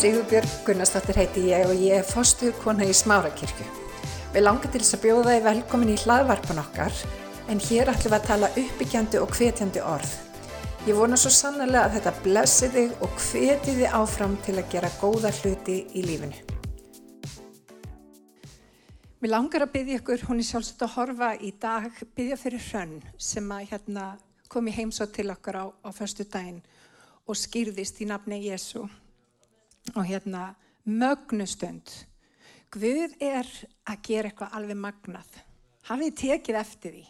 Sigurbjörg Gunnarsdóttir heiti ég og ég er fostuðkona í Smárakirkju. Við langar til þess að bjóða þið velkomin í hlaðvarpan okkar en hér ætlum við að tala uppbyggjandi og hvetjandi orð. Ég vona svo sannlega að þetta blessi þig og hveti þið áfram til að gera góða hluti í lífinu. Mér langar að byggja ykkur, hún er sjálfsagt að horfa í dag, byggja fyrir hrönn sem að hérna, komi heimsótt til okkar á, á förstu daginn og skýrðist í nafni Jésu og hérna mögnustund. Guð er að gera eitthvað alveg magnað. Hafið tekið eftir því.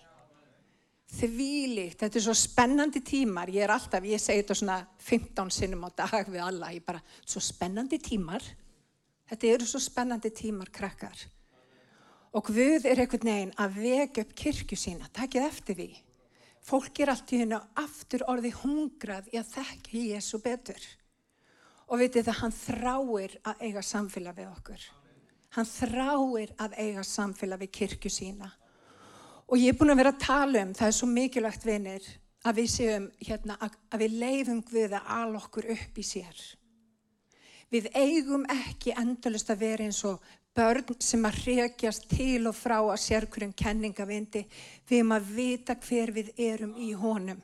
Þvílíkt, þetta er svo spennandi tímar. Ég er alltaf, ég segi þetta svona 15 sinnum á dag við alla. Ég bara, svo spennandi tímar. Þetta eru svo spennandi tímar, krakkar. Og Guð er einhvern veginn að vega upp kirkju sína. Takkið eftir því. Fólk er allt í hennu aftur orði hungrað í að þekka Jésu betur. Og vitið það, hann þráir að eiga samfélag við okkur. Hann þráir að eiga samfélag við kirkju sína. Og ég er búin að vera að tala um, það er svo mikilvægt vinir, að við séum hérna, að við leifum við að al okkur upp í sér. Við eigum ekki endalust að vera eins og börn sem að hrekjast til og frá að sérkurinn kenningavindi. Við erum að vita hver við erum í honum.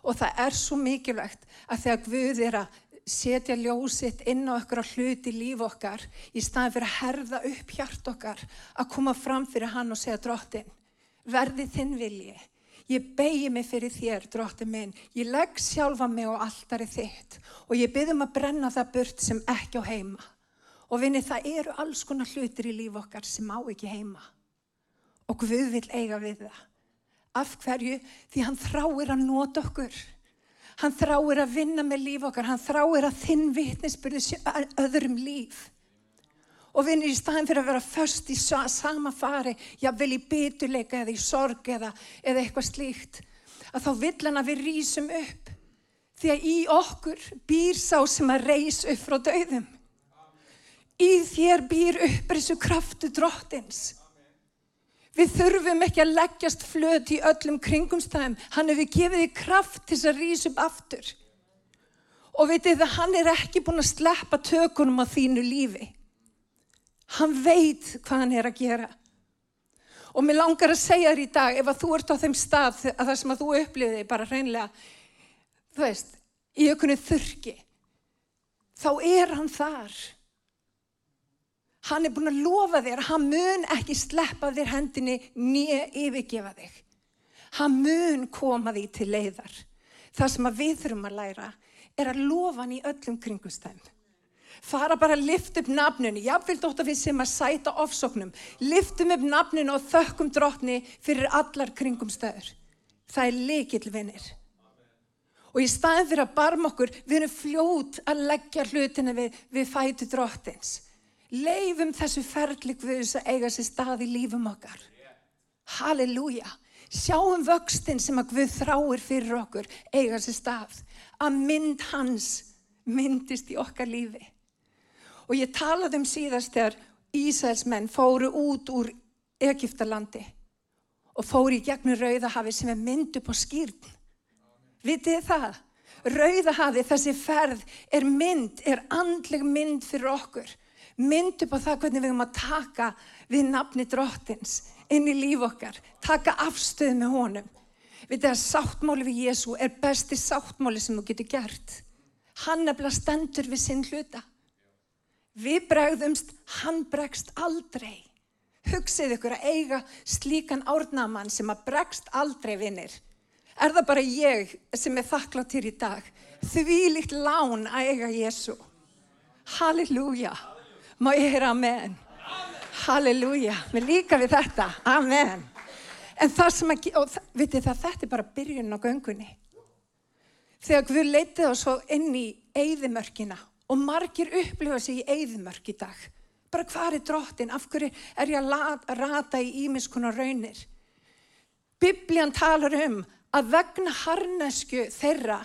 Og það er svo mikilvægt að þegar Guð er að setja ljósitt inn á okkur á hluti líf okkar í staðin fyrir að herða upp hjart okkar að koma fram fyrir hann og segja drottin, verði þinn vilji. Ég begi mig fyrir þér, drottin minn. Ég legg sjálfa mig á alltari þitt og ég byrðum að brenna það burt sem ekki á heima. Og vinni, það eru alls konar hlutir í líf okkar sem á ekki heima. Og Guð vil eiga við það. Af hverju? Því hann þráir að nota okkur. Hann þráir að vinna með líf okkar, hann þráir að þinn vitnisbyrði öðrum líf. Og vinnir í staðin fyrir að vera först í sama fari, jável í bytuleika eða í sorg eða, eða eitthvað slíkt, að þá vill hann að við rýsum upp. Því að í okkur býr sá sem að reys upp frá döðum. Í þér býr upp þessu kraftu drottins. Við þurfum ekki að leggjast flöt í öllum kringumstæðum. Hann hefur gefið þið kraft til að rýsa upp aftur. Og veitir það, hann er ekki búin að sleppa tökunum á þínu lífi. Hann veit hvað hann er að gera. Og mér langar að segja þér í dag, ef að þú ert á þeim stað að það sem að þú upplifiði bara hreinlega, þú veist, í aukunni þurki, þá er hann þar. Hann er búin að lofa þér hann mun ekki sleppa þér hendinni nýja yfirgefa þig. Hann mun koma því til leiðar. Það sem við þurfum að læra er að lofa hann í öllum kringustæðum. Fara bara að lifta upp nafninu. Jáfnveil dótt að við sem að sæta ofsóknum. Liftum upp nafninu og þökkum drotni fyrir allar kringumstæður. Það er leikill vinnir. Og í staðin fyrir að barma okkur, við erum fljót að leggja hlutina við, við fæti drottins. Leifum þessu ferðlik við þess að eiga sér stað í lífum okkar. Halleluja. Sjáum vöxtin sem að Guð þráir fyrir okkur eiga sér stað. Að mynd hans myndist í okkar lífi. Og ég talaði um síðast þegar Ísælsmenn fóru út úr Egiptalandi og fóru í gegnum Rauðahafi sem er mynd upp á skýrn. Vitið það? Rauðahafi, þessi ferð, er mynd, er andleg mynd fyrir okkur mynd upp á það hvernig við höfum að taka við nafni drottins inn í líf okkar, taka afstöð með honum. Við að sáttmáli við Jésu er besti sáttmáli sem þú getur gert. Hann nefnilega stendur við sinn hluta. Við bregðumst, hann bregst aldrei. Hugsið ykkur að eiga slíkan árnamann sem að bregst aldrei vinnir. Er það bara ég sem er þakklátt hér í dag? Því líkt lán að eiga Jésu. Halleluja. Má ég heyra amen? Halleluja, við líka við þetta, amen. En það sem að, og vitið það, þetta er bara byrjun á göngunni. Þegar Guð leitið á svo inn í eigðimörkina og margir upplifa sig í eigðimörk í dag. Bara hvað er drottin, af hverju er ég að rata í ímiðskona raunir? Biblian talar um að vegna harnesku þeirra,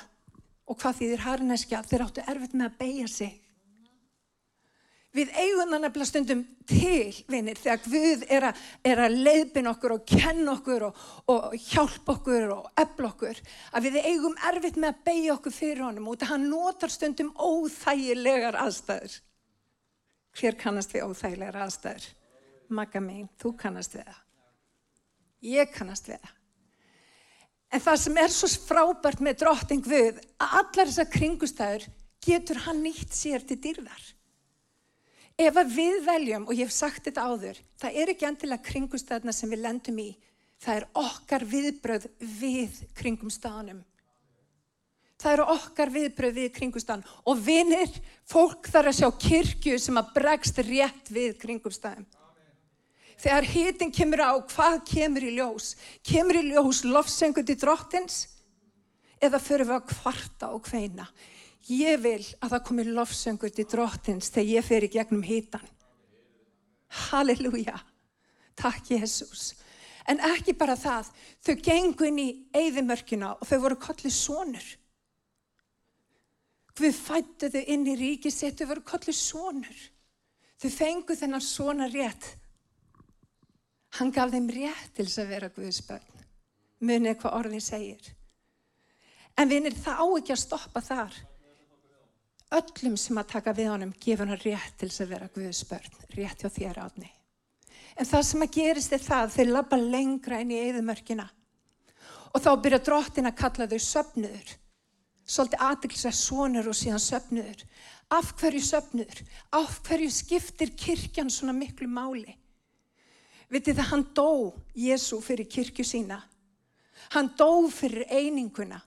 og hvað þýðir harneskja, þeir áttu erfitt með að beigja sig Við eigum það nefnilega stundum til, vinir, þegar Guð er að, að leiðbin okkur og kenna okkur og, og hjálpa okkur og efla okkur, að við eigum erfitt með að beigja okkur fyrir honum út að hann notar stundum óþægilegar aðstæður. Hver kannast við óþægilegar aðstæður? Magga mín, þú kannast við það. Ég kannast við það. En það sem er svo frábært með drotting Guð, að allar þessar kringustæður getur hann nýtt sér til dýrðar. Ef við veljum, og ég hef sagt þetta áður, það er ekki endilega kringumstæðna sem við lendum í, það er okkar viðbröð við kringumstæðanum. Það eru okkar viðbröð við kringumstæðan og vinir, fólk þarf að sjá kirkju sem að bregst rétt við kringumstæðum. Þegar hitin kemur á, hvað kemur í ljós? Kemur í ljós lofsengur til drottins eða fyrir við að kvarta og kveina? Ég vil að það komi lofsöngur til drottins þegar ég fer í gegnum hítan. Halleluja. Takk Jésús. En ekki bara það, þau gengu inn í eigðimörkina og þau voru kollið sonur. Við fættu þau inn í ríkisett, þau voru kollið sonur. Þau fengu þennan svona rétt. Hann gaf þeim rétt til þess að vera Guðsbönn. Munið hvað orðið segir. En vinir, það á ekki að stoppa þar öllum sem að taka við honum gefur hann rétt til þess að vera Guðsbörn, rétt hjá þér átni. En það sem að gerist er það, þeir lappa lengra inn í eðumörkina og þá byrja drottin að kalla þau söpnuður. Svolítið aðeins að sonur og síðan söpnuður. Af hverju söpnuður? Af hverju skiptir kirkjan svona miklu máli? Vitið það, hann dó Jésu fyrir kirkju sína. Hann dó fyrir eininguna.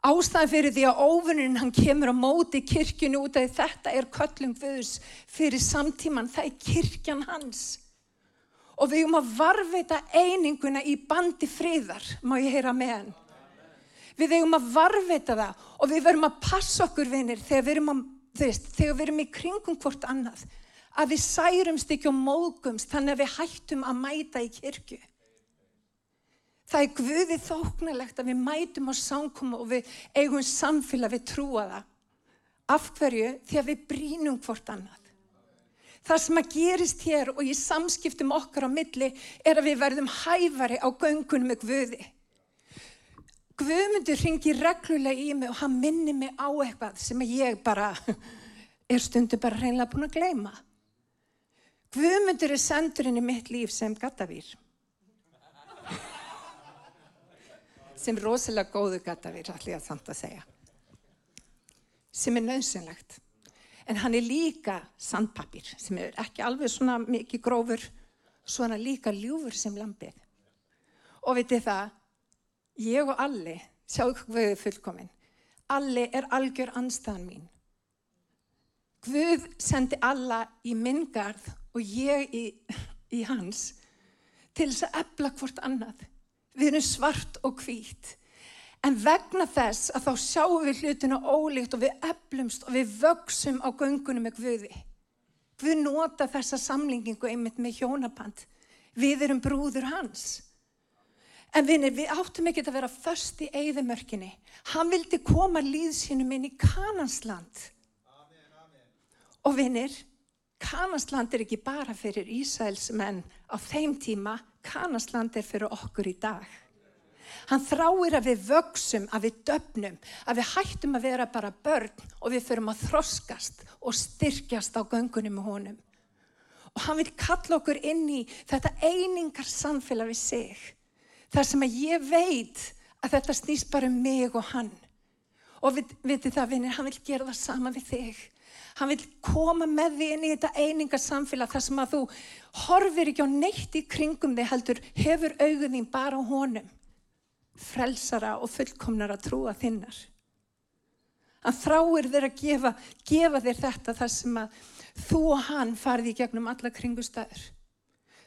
Ástæðan fyrir því að óvinninn hann kemur á móti kirkjunu út af þetta er köllum Guðs fyrir samtíman, það er kirkjan hans. Og við erum að varveita eininguna í bandi friðar, má ég heyra með hann. Við erum að varveita það og við verum að passa okkur vinnir þegar þegar við erum í kringum hvort annað. Að við særumst ekki og mógumst þannig að við hættum að mæta í kirkju. Það er guðið þóknarlegt að við mætum á samkoma og við eigum samfélag við trúa það. Af hverju? Því að við brínum hvort annað. Það sem að gerist hér og í samskiptum okkar á milli er að við verðum hæfari á göngunum með guði. Guðmundur ringir reglulega í mig og hann minni mig á eitthvað sem ég bara er stundu bara reynilega búin að gleyma. Guðmundur er sendurinn í mitt líf sem gattavýr. Sem rosalega góðu gata við allir að samt að segja. Sem er nöðsynlegt. En hann er líka sandpapir sem er ekki alveg svona mikið grófur, svona líka ljúfur sem lampið. Og vitið það, ég og Alli, sjáu hvað við erum fullkominn, Alli er algjör anstæðan mín. Guð sendi alla í minn garð og ég í, í hans til þess að ebla hvort annað. Við erum svart og hvít. En vegna þess að þá sjáum við hlutinu ólíkt og við eflumst og við vöksum á göngunum með Guði. Við nota þessa samlingingu einmitt með hjónaband. Við erum brúður hans. En vinir, við áttum ekki að vera först í eigðumörkinni. Hann vildi koma líðsynum inn í Kanansland. Amen, amen. Og vinir, Kanansland er ekki bara fyrir Ísæls menn á þeim tíma, Kanasland er fyrir okkur í dag. Hann þráir að við vöksum, að við döfnum, að við hættum að vera bara börn og við förum að þroskast og styrkjast á göngunum með honum. Og hann vil kalla okkur inn í þetta einingar samfélag við sig. Það sem að ég veit að þetta snýst bara um mig og hann. Og við, vitið það vinnir, hann vil gera það sama við þig. Hann vil koma með því inn í þetta einingarsamfélag þar sem að þú horfir ekki á neitt í kringum þig heldur hefur augun þín bara á honum. Frelsara og fullkomnar að trúa þinnar. Hann þráir þér að gefa, gefa þér þetta þar sem að þú og hann farði í gegnum alla kringustæður.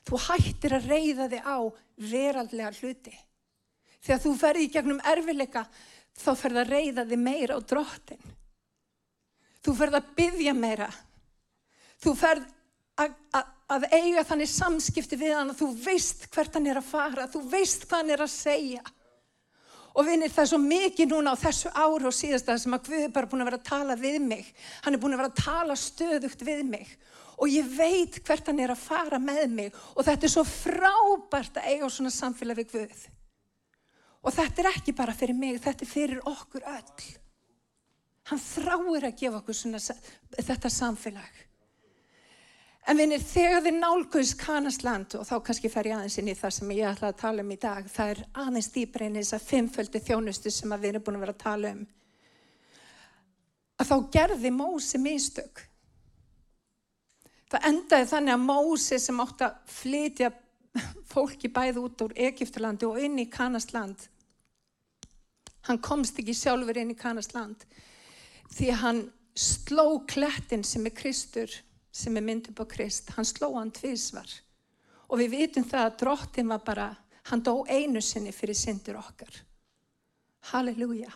Þú hættir að reyða þig á veraldlega hluti. Þegar þú ferði í gegnum erfileika þá ferði að reyða þig meira á drottin. Þú ferð að byggja meira. Þú ferð að, að, að eiga þannig samskipti við hann að þú veist hvert hann er að fara, þú veist hvað hann er að segja. Og vinir það er svo mikið núna á þessu áru og síðast að sem að Guð er bara búin að vera að tala við mig. Hann er búin að vera að tala stöðugt við mig. og ég veit hvert hann er að fara með mig og þetta er svo frábært að eiga svona samfélag við Guð. Og þetta er ekki bara fyrir mig, þetta er fyrir okkur öll. Hann þráir að gefa okkur svona, þetta samfélag. En vinir, þegar þið nálguðs kanasland, og þá kannski fer ég aðeins inn í það sem ég ætla að tala um í dag, það er aðeins dýbra inn í þess að fimmföldi þjónustu sem við erum búin að vera að tala um, að þá gerði Mósi mistök. Það endaði þannig að Mósi sem átti að flytja fólki bæði út úr Egipturlandi og inn í Kanasland, hann komst ekki sjálfur inn í Kanasland því að hann sló klettin sem er Kristur, sem er myndið på Krist, hann sló hann tvísvar. Og við vitum það að drottin var bara, hann dó einu sinni fyrir syndur okkar. Halleluja.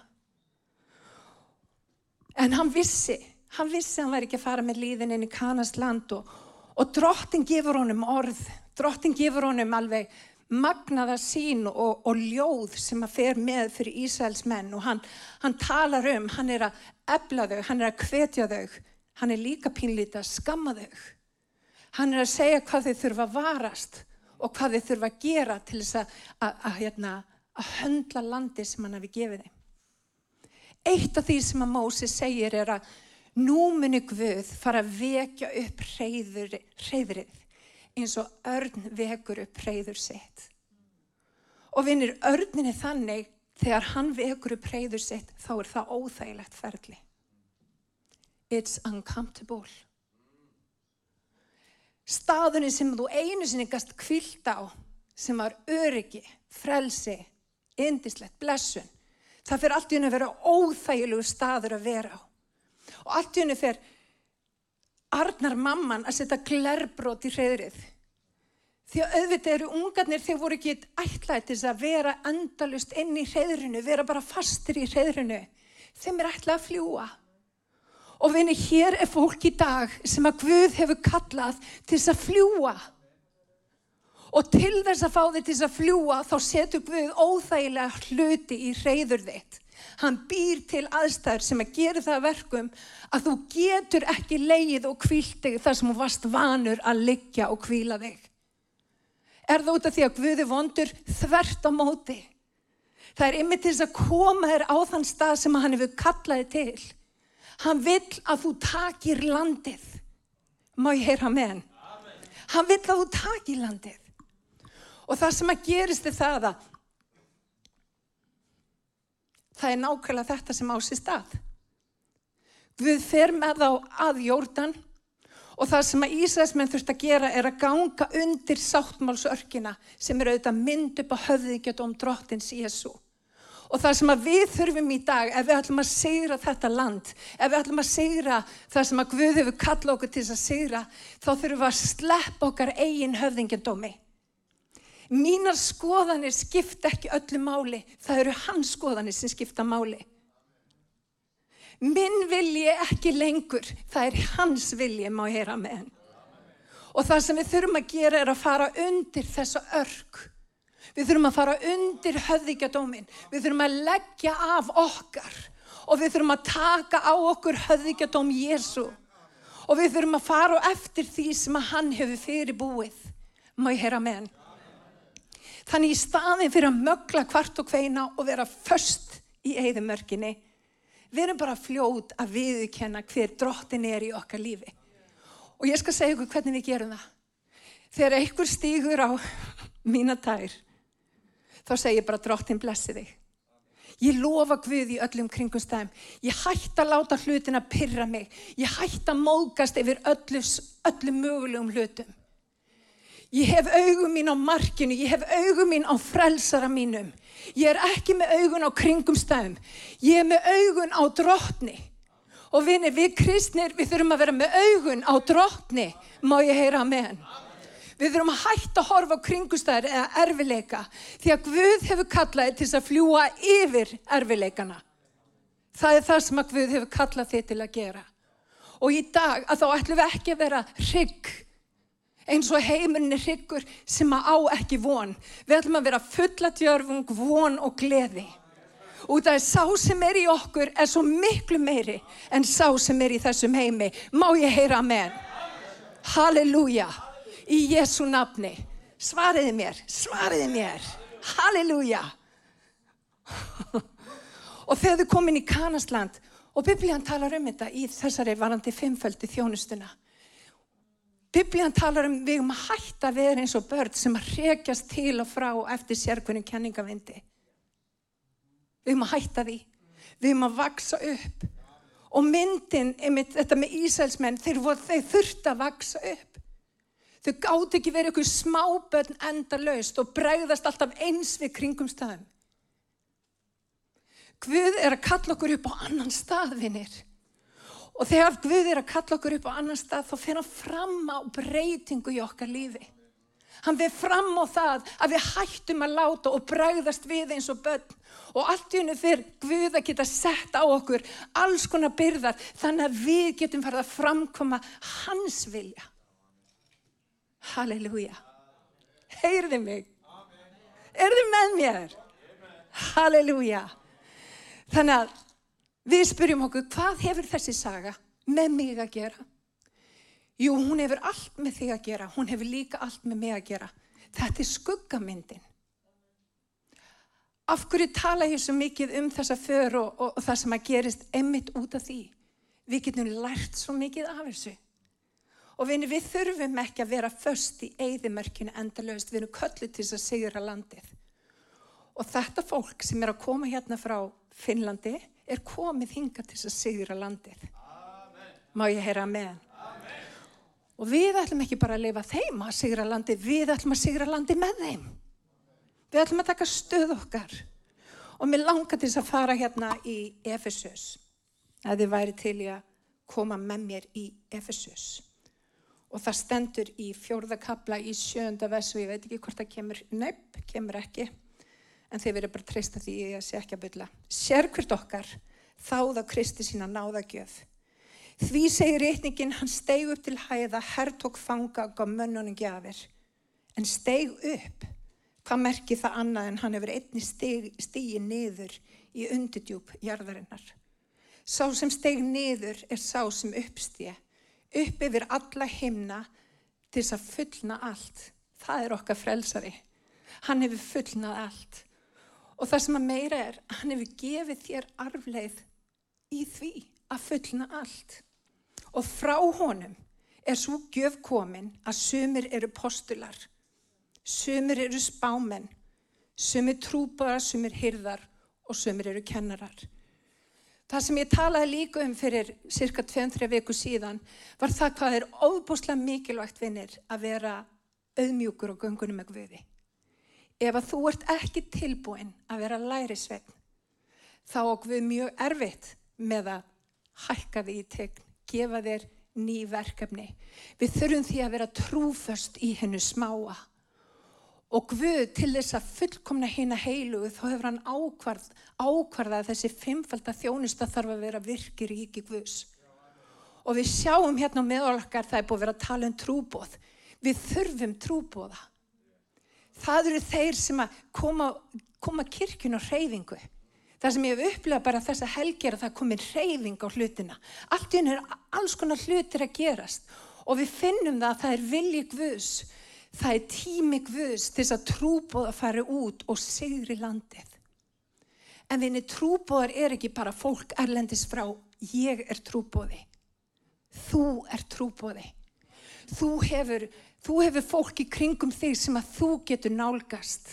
En hann vissi, hann vissi hann væri ekki að fara með líðin inn í Kanast land og, og drottin gefur honum orð, drottin gefur honum alveg magnaða sín og, og ljóð sem að fer með fyrir Ísæls menn og hann, hann talar um, hann er að ebla þau, hann er að hvetja þau, hann er líka pínlítið að skamma þau. Hann er að segja hvað þau þurfa að varast og hvað þau þurfa að gera til þess að, að, að, hérna, að höndla landi sem hann hafi gefið þeim. Eitt af því sem að Mósi segir er að nú muni Guð fara að vekja upp reyðrið eins og örn vekur upp reyður sitt. Og vinir örninni þannig þegar hann vekur upp reyður sitt þá er það óþægilegt ferli. It's uncomfortable. Staðunni sem þú einu sinni gast kvilt á sem var öryggi, frelsi, indislegt, blessun það fyrir allt í hennu að vera óþægilegu staður að vera á. Og allt í hennu fyrir Arnar mamman að setja glerbrót í hreðrið. Því að auðvitað eru ungarnir þeir voru ekki ætlaðið að vera andalust inn í hreðrinu, vera bara fastir í hreðrinu. Þeim er ætlað að fljúa. Og vinni, hér er fólk í dag sem að Guð hefur kallað til þess að fljúa. Og til þess að fá þið til þess að fljúa þá setur Guð óþægilega hluti í reyður þitt. Hann býr til aðstæður sem að gera það verkum að þú getur ekki leið og kvílt þig þar sem þú varst vanur að liggja og kvíla þig. Er það út af því að Guð er vondur þvert á móti? Það er yfir til þess að koma þér á þann stað sem hann hefur kallaði til. Hann vill að þú takir landið. Má ég heyra með hann? Hann vill að þú takir landið. Og það sem að gerist er það að það er nákvæmlega þetta sem á sér stað. Við fer með þá að jórdan og það sem að Ísæsmenn þurft að gera er að ganga undir sáttmálsörkina sem er auðvitað mynd upp á höfðingjött om drottins Jésu. Og það sem að við þurfum í dag, ef við ætlum að segra þetta land, ef við ætlum að segra það sem að Guð hefur kallað okkur til að segra, þá þurfum við að sleppa okkar eigin höfðingjadómi. Mínar skoðanir skipta ekki öllu máli. Það eru hans skoðanir sem skipta máli. Minn vilji ekki lengur. Það er hans vilji má heyra með henn. Og það sem við þurfum að gera er að fara undir þessa örk. Við þurfum að fara undir höfðíkjadómin. Við þurfum að leggja af okkar. Og við þurfum að taka á okkur höfðíkjadóm Jésu. Og við þurfum að fara eftir því sem að hann hefur fyrir búið. Má ég heyra með henn. Þannig í staðin fyrir að mögla hvart og hveina og vera först í eigðumörkinni, við erum bara fljóð að viðkenna hver drottin er í okkar lífi. Og ég skal segja ykkur hvernig við gerum það. Þegar einhver stýgur á mína tær, þá segir ég bara drottin blessi þig. Ég lofa Guð í öllum kringum stæðum. Ég hætti að láta hlutin að pyrra mig. Ég hætti að móðgast yfir öllu, öllu mögulegum hlutum. Ég hef augum mín á markinu, ég hef augum mín á frelsara mínum. Ég er ekki með augun á kringumstæðum, ég er með augun á drotni. Og vinni, við kristnir, við þurfum að vera með augun á drotni, má ég heyra með henn. Við þurfum að hætta að horfa á kringumstæðir eða erfileika, því að Guð hefur kallaði til að fljúa yfir erfileikana. Það er það sem að Guð hefur kallað þið til að gera. Og í dag, að þá ætlum við ekki að vera hrygg, eins og heimurinn er hryggur sem að á ekki von. Við ætlum að vera fulla djörfung, von og gleði. Og það er sá sem er í okkur er svo miklu meiri en sá sem er í þessum heimi. Má ég heyra með? Halleluja. Í Jésu nafni. Svariði mér, svariði mér. Halleluja. og þegar þau komin í Kanasland og biblían talar um þetta í þessari varandi fimmföldi þjónustuna. Biblían talar um við um að hætta að vera eins og börn sem að rekjast til og frá eftir sérkunni kenningavindi. Við um að hætta því. Við um að vaksa upp. Og myndin, einmitt, þetta með Ísælsmenn, þeir, þeir þurfti að vaksa upp. Þau gátt ekki verið eitthvað smábönn enda laust og bregðast alltaf eins við kringum staðum. Guð er að kalla okkur upp á annan staðvinir. Og þegar Guð er að kalla okkur upp á annan stað þá fyrir hann fram á breytingu í okkar lífi. Hann fyrir fram á það að við hættum að láta og bregðast við eins og börn. Og allt í hennu fyrir Guð að geta sett á okkur alls konar byrðar þannig að við getum farið að framkoma hans vilja. Halleluja. Heyrði mig. Er þið með mér? Halleluja. Þannig að við spyrjum okkur hvað hefur þessi saga með mig að gera? Jú, hún hefur allt með þig að gera, hún hefur líka allt með mig að gera. Þetta er skuggamyndin. Af hverju tala ég svo mikið um þessa för og, og, og það sem að gerist emitt út af því? Við getum lært svo mikið af þessu. Og við, við þurfum ekki að vera först í eigðimörkinu endalöst, við erum köllu til þess að segjura landið. Og þetta fólk sem er að koma hérna frá Finnlandi er komið hinga til að sigra landið. Amen. Má ég heyra með hann? Og við ætlum ekki bara að lifa þeim að sigra landið, við ætlum að sigra landið með þeim. Við ætlum að taka stöð okkar. Og mér langar til þess að fara hérna í Efesus. Að þið væri til í að koma með mér í Efesus. Og það stendur í fjórðakabla í sjönda vesu, ég veit ekki hvort það kemur, nöpp, kemur ekki en þeir verið bara treysta því að sé ekki að bylla. Sér hvert okkar þáða Kristi sína náðagjöf. Því segir reytningin, hann steg upp til hæða, herr tók fanga og gaf mönnunum gjafir. En steg upp, hvað merkir það annað en hann hefur einni stígi niður í undidjúb jarðarinnar. Sá sem steg niður er sá sem uppstíði, upp yfir alla himna til þess að fullna allt. Það er okkar frelsari. Hann hefur fullnað allt. Og það sem að meira er, hann hefur gefið þér arfleið í því að fullna allt. Og frá honum er svo gjöf komin að sumir eru postular, sumir eru spámen, sumir trúbara, sumir hyrðar og sumir eru kennarar. Það sem ég talaði líka um fyrir cirka 2-3 viku síðan var það hvað er óbúslega mikilvægt vinnir að vera auðmjúkur og göngunum með guði ef að þú ert ekki tilbúin að vera lærisvegn, þá okkur við mjög erfitt með að hækka því í tegn, gefa þér ný verkefni. Við þurfum því að vera trúföst í hennu smáa. Og Guð til þess að fullkomna hérna heilugu þá hefur hann ákvarð, ákvarðað að þessi fimmfalda þjónusta þarf að vera virkir í ekki Guðs. Og við sjáum hérna með okkar það er búið að vera að tala um trúbóð. Við þurfum trúbóða. Það eru þeir sem að koma, koma kirkjun á reyfingu. Það sem ég hef upplegað bara þessa helgi er að það komi reyfing á hlutina. Allt í hennu er alls konar hlutir að gerast og við finnum það að það er vilji Guðs. Það er tími Guðs til þess að trúbóða fari út og sigri landið. En þinni trúbóðar er ekki bara fólk erlendis frá. Ég er trúbóði. Þú er trúbóði. Þú hefur Þú hefur fólk í kringum þig sem að þú getur nálgast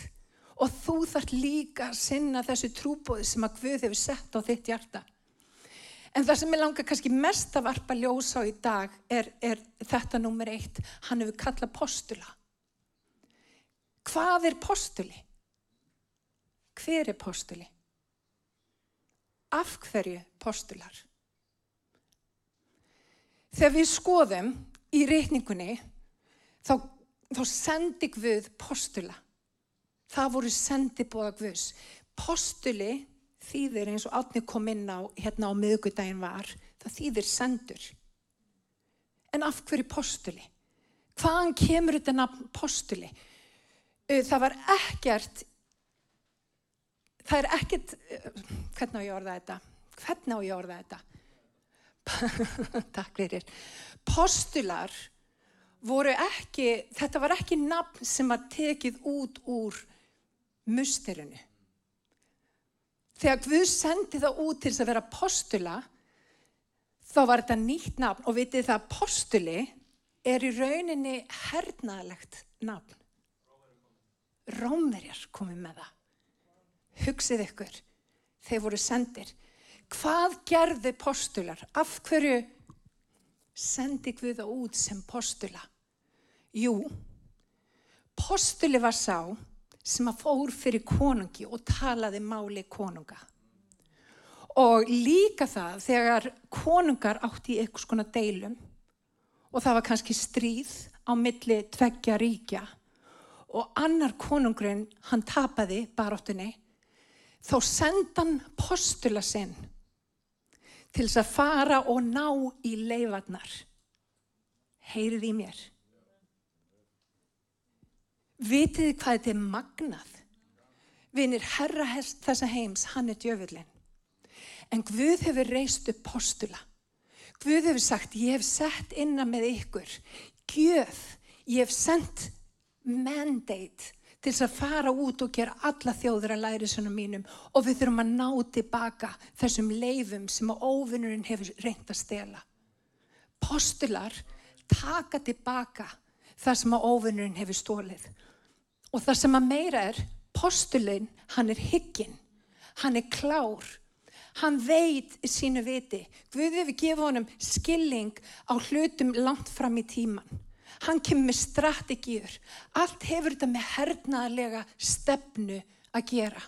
og þú þarf líka að sinna þessu trúbóði sem að Guð hefur sett á þitt hjarta. En það sem ég langar kannski mest að varpa ljósa á í dag er, er þetta nummer eitt. Hann hefur kallað postula. Hvað er postuli? Hver er postuli? Af hverju postular? Þegar við skoðum í reikningunni þá, þá sendi Guð postula. Það voru sendibóða Guðs. Postuli þýðir eins og átni kom inn á hérna á miðugudagin var, það þýðir sendur. En af hverju postuli? Hvaðan kemur þetta nafn postuli? Það var ekkert, það er ekkert, hvernig á ég orða þetta? Hvernig á ég orða þetta? Takk fyrir. Postular voru ekki, þetta var ekki nafn sem var tekið út úr musterinu. Þegar Guð sendi það út til þess að vera postula, þá var þetta nýtt nafn og vitið það postuli er í rauninni hernaðlegt nafn. Rómverjar komið með það. Hugsið ykkur, þeir voru sendir. Hvað gerði postular? Af hverju sendi Guða út sem postula? Jú, postuli var sá sem að fór fyrir konungi og talaði máli konunga. Og líka það þegar konungar átti í einhvers konar deilum og það var kannski stríð á milli tveggja ríkja og annar konungurinn hann tapaði baróttunni þá sendan postula sinn til þess að fara og ná í leifarnar. Heyrið í mér. Vitið hvað þetta er magnað? Vinir herra þessa heims, hann er djöfullin. En Guð hefur reist upp postula. Guð hefur sagt, ég hef sett innan með ykkur. Gjöf, ég hef sendt mandate til þess að fara út og gera alla þjóður að læri svona mínum og við þurfum að ná tilbaka þessum leifum sem að óvinnurinn hefur reynd að stela. Postular taka tilbaka það sem að óvinnurinn hefur stólið. Og það sem að meira er, postulinn, hann er hygginn, hann er klár, hann veit sínu viti. Guðið við gefa honum skilling á hlutum langt fram í tíman. Hann kemur með strategíur. Allt hefur þetta með hernaðlega stefnu að gera.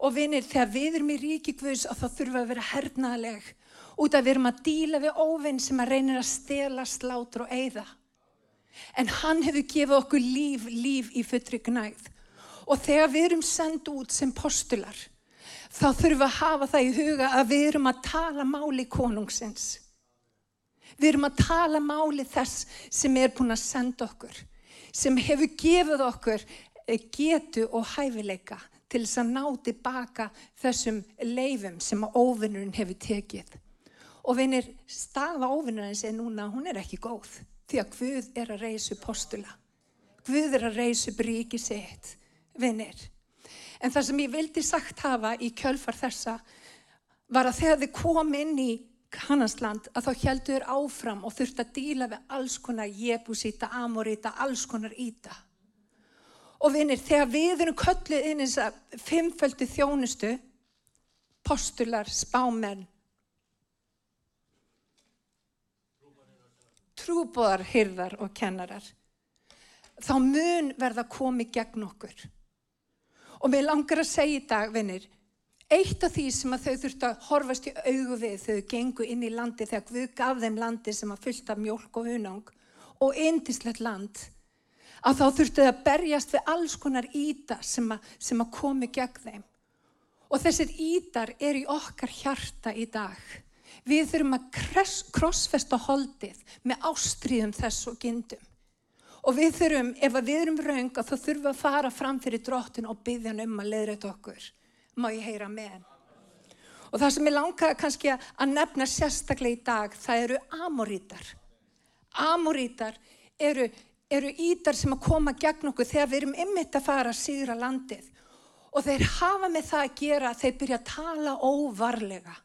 Og vinir, þegar við erum í ríki Guðs og þá þurfum við að vera hernaðleg út að við erum að díla við óvinn sem að reynir að stela, slátur og eigða. En hann hefur gefið okkur líf, líf í fullri gnæð. Og þegar við erum sendt út sem postular, þá þurfum við að hafa það í huga að við erum að tala máli konungsins. Við erum að tala máli þess sem er búin að senda okkur, sem hefur gefið okkur eh, getu og hæfileika til þess að ná tilbaka þessum leifum sem að óvinnurinn hefur tekið. Og vinir, staða óvinnurins er núna, hún er ekki góð því að Guð er að reysu postula. Guð er að reysu bríki sitt, vinir. En það sem ég vildi sagt hafa í kjölfar þessa var að þegar þið kom inn í kannasland að þá heldur áfram og þurft að díla við alls konar jebusíta, amoríta, alls konar íta. Og vinir, þegar við erum köllið inn eins að fimmföldu þjónustu, postular, spámenn, trúbóðar, hyrðar og kennarar, þá mun verða komið gegn okkur. Og mér langar að segja í dag, vinir, Eitt af því sem að þau þurftu að horfast í augu við þau gengu inn í landi þegar Guð gaf þeim landi sem að fylta mjölk og hunang og eindislegt land að þá þurftu þau að berjast við alls konar ítar sem að, sem að komi gegn þeim. Og þessir ítar er í okkar hjarta í dag. Við þurfum að krossfesta holdið með ástríðum þess og gindum. Og við þurfum, ef við erum raung, þá þurfum að fara fram fyrir drottin og byggja hann um að leiðræta okkur má ég heyra með. Og það sem ég langaði kannski að nefna sérstaklega í dag, það eru amorítar. Amorítar eru, eru ítar sem að koma gegn okkur þegar við erum ymmit að fara að síðra landið. Og þeir hafa með það að gera að þeir byrja að tala óvarlega.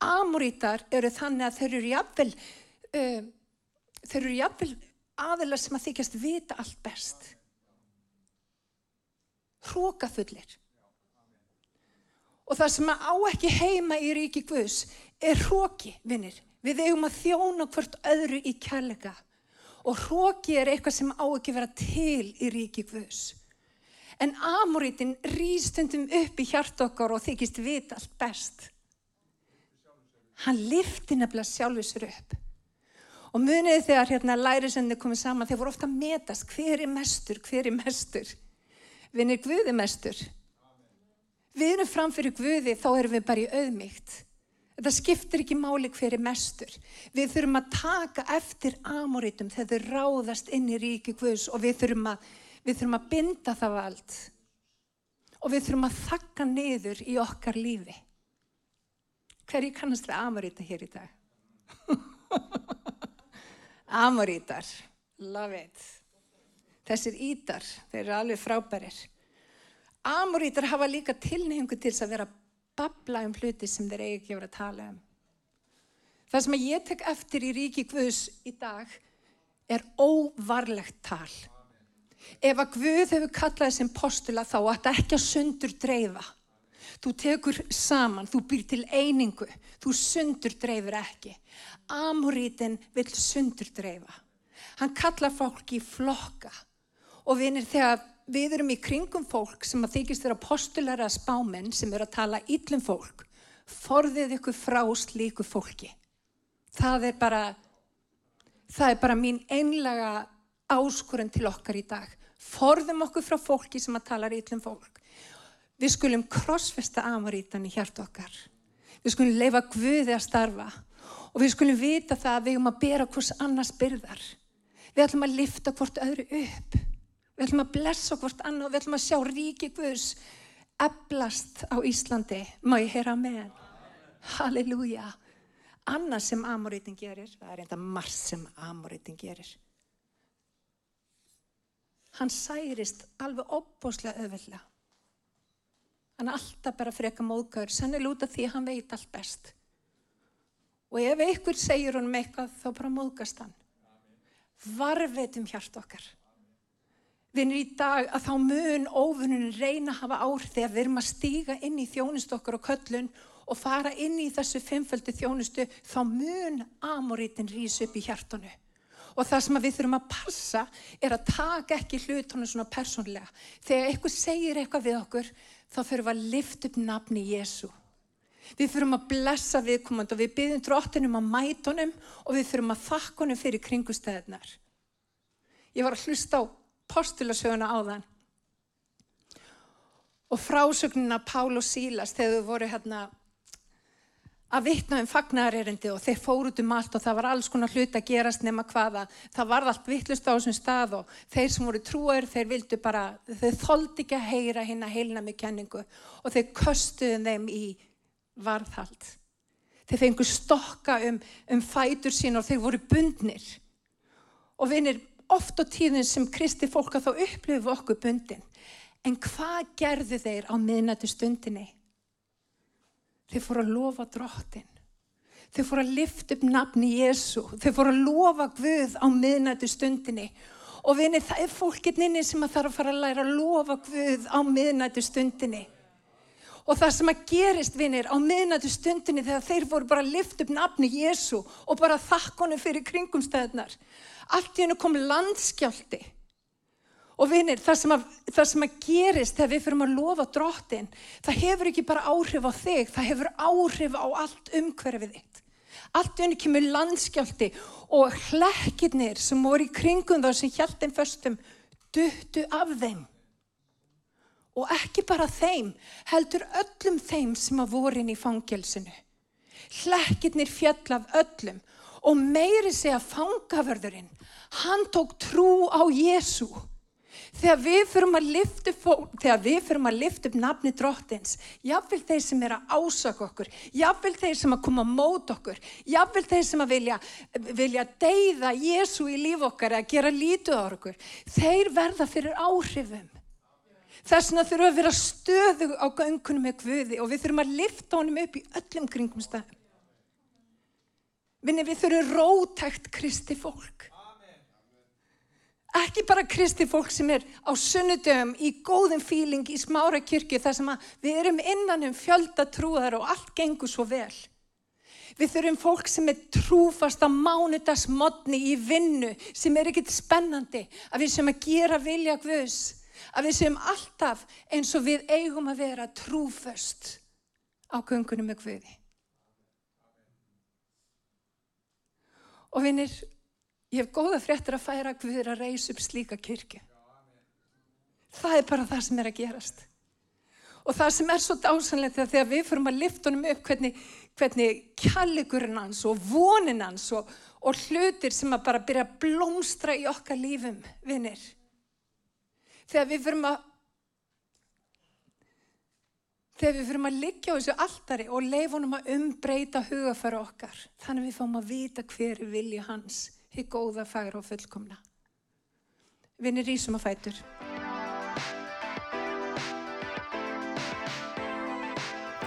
Amorítar eru þannig að þeir eru jafnvel, uh, þeir eru jafnvel aðeins sem að þykjast vita allt best. Hrókafullir. Og það sem á ekki heima í ríki Guðs er hróki, vinnir. Við eigum að þjóna hvort öðru í kærleika. Og hróki er eitthvað sem á ekki vera til í ríki Guðs. En amorítin rýstundum upp í hjart okkar og þykist vita allt best. Hann lifti nefnilega sjálfur sér upp. Og muniði þegar hérna lærisenni komið saman, þeir voru ofta að metast hver er mestur, hver er mestur. Vinnir Guði mestur við erum framfyrir Guði þá erum við bara í auðmygt. Þetta skiptir ekki máli hver er mestur. Við þurfum að taka eftir amoritum þegar þau ráðast inn í ríki Guðs og við þurfum að, við þurfum að binda það vald. Og við þurfum að þakka niður í okkar lífi. Hverju kannast við amorita hér í dag? Amoritar. Love it. Þessir ítar, þeir eru alveg frábærir. Amorítar hafa líka tilnefingu til þess að vera babla um hluti sem þeir eigi ekki að vera að tala um. Það sem ég tek eftir í ríki Guðs í dag er óvarlegt tal. Ef að Guð hefur kallaði sem postula þá ætti ekki að sundur dreifa. Þú tekur saman, þú býr til einingu, þú sundur dreifir ekki. Amorítin vil sundur dreifa. Hann kallar fólk í flokka og vinir þegar við erum í kringum fólk sem að þykist þeirra postulæra spámenn sem eru að tala íllum fólk, forðið ykkur frá slíku fólki. Það er bara, það er bara mín einlega áskurinn til okkar í dag. Forðum okkur frá fólki sem að tala íllum fólk. Við skulum krossfesta amarítan í hjart okkar. Við skulum leifa Guði að starfa og við skulum vita það að við erum að bera hvers annars byrðar. Við ætlum að lifta hvort öðru upp. Við ætlum að blessa hvort annað við ætlum að sjá ríki Guðs eblast á Íslandi. Má ég heyra með henn? Halleluja. Annað sem amorítin gerir, það er enda marg sem amorítin gerir. Hann særist alveg opbóslega öðvöldlega. Hann er alltaf bara freka móðgæður, sannilega út af því að hann veit allt best. Og ef einhver segir honum eitthvað, þá bara móðgast hann. Varvetum hjart okkar. Vinnir í dag að þá mun óvunin reyna að hafa ár þegar við erum að stíga inn í þjónustu okkar og köllun og fara inn í þessu fimmföldu þjónustu, þá mun amorítin rýs upp í hjartanu. Og það sem við þurfum að passa er að taka ekki hlutunum svona persónlega. Þegar eitthvað segir eitthvað við okkur, þá þurfum við að lifta upp nafni Jésu. Við þurfum að blessa viðkomand og við byggjum drottinum að mætunum og við þurfum að þakka honum fyrir kringustæðnar. Ég var að hlusta á postulasöguna á þann og frásögnina Pál og Sílas þegar þau voru hérna að vitna um fagnarerindi og þeir fór út um allt og það var alls konar hlut að gerast nema hvaða. Það var allt vittlust á þessum stað og þeir sem voru trúar þeir vildu bara, þeir þóldi ekki að heyra hinn að heilna með kenningu og þeir köstuðu þeim í varðhald. Þeir fengu stokka um, um fætur sín og þeir voru bundnir. Og vinir, oft á tíðin sem kristi fólk að þá upplifu okkur bundin. En hvað gerðu þeir á miðnættu stundinni? Þeir fóru að lofa drottin. Þeir fóru að lifta upp nafni Jésu. Þeir fóru að lofa Guð á miðnættu stundinni. Og vinni, það er fólkinn inni sem að þarf að fara að læra að lofa Guð á miðnættu stundinni. Og það sem að gerist, vinnir, á miðnættu stundinni þegar þeir voru bara að lifta upp nafni Jésu og bara þakkonum fyrir kringumstæðnar. Allt í hennu kom landskjálti. Og vinir, það sem, að, það sem að gerist þegar við fyrir að lofa drottin, það hefur ekki bara áhrif á þig, það hefur áhrif á allt umhverfið þitt. Allt í henni kemur landskjálti og hlekkirnir sem voru í kringum þá sem hjæltinn föstum duttu af þeim. Og ekki bara þeim, heldur öllum þeim sem að voru inn í fangelsinu. Hlekkirnir fjall af öllum og meiri segja fangavörðurinn, hann tók trú á Jésu. Þegar við fyrum að lifta þegar við fyrum að lifta upp nafni drottins, jáfnveil þeir sem er að ásaka okkur, jáfnveil þeir sem að koma mót okkur, jáfnveil þeir sem að vilja, vilja deyða Jésu í líf okkar eða gera lítið á okkur, þeir verða fyrir áhrifum. Þess vegna þurfum við að vera stöðu á göngunum með Guði og við þurfum að lifta honum upp í öllum kringum stafn. Vinni við þurfum rótækt kristi fólk. Ekki bara kristi fólk sem er á sunnudöfum í góðum fíling í smára kirkju þar sem við erum innan um fjöldatrúðar og allt gengur svo vel. Við þurfum fólk sem er trúfast á mánudagsmodni í vinnu sem er ekkit spennandi að við sem að gera vilja Guðs, að við sem alltaf eins og við eigum að vera trúföst á göngunum með Guði. Og vinnir, ég hef góða fréttir að færa Guður að reysa upp slíka kirkju. Það er bara það sem er að gerast. Og það sem er svo dásanlega þegar við fyrir að lifta honum upp hvernig, hvernig kjalligurinn hans og vonin hans og, og hlutir sem að bara byrja að blómstra í okkar lífum, vinnir. Þegar við fyrir að þegar við fyrir að liggja á þessu alltari og leifunum að umbreyta hugafæra okkar þannig við fáum að vita hver er vilja hans hér góða, færa og fullkomna Vinni rísum á fætur.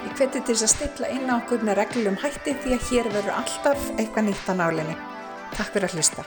Ég hveti til þess að stilla inn á okkur með reglum hætti því að hér verður alltaf eitthvað nýtt á nálinni. Takk fyrir að hlusta.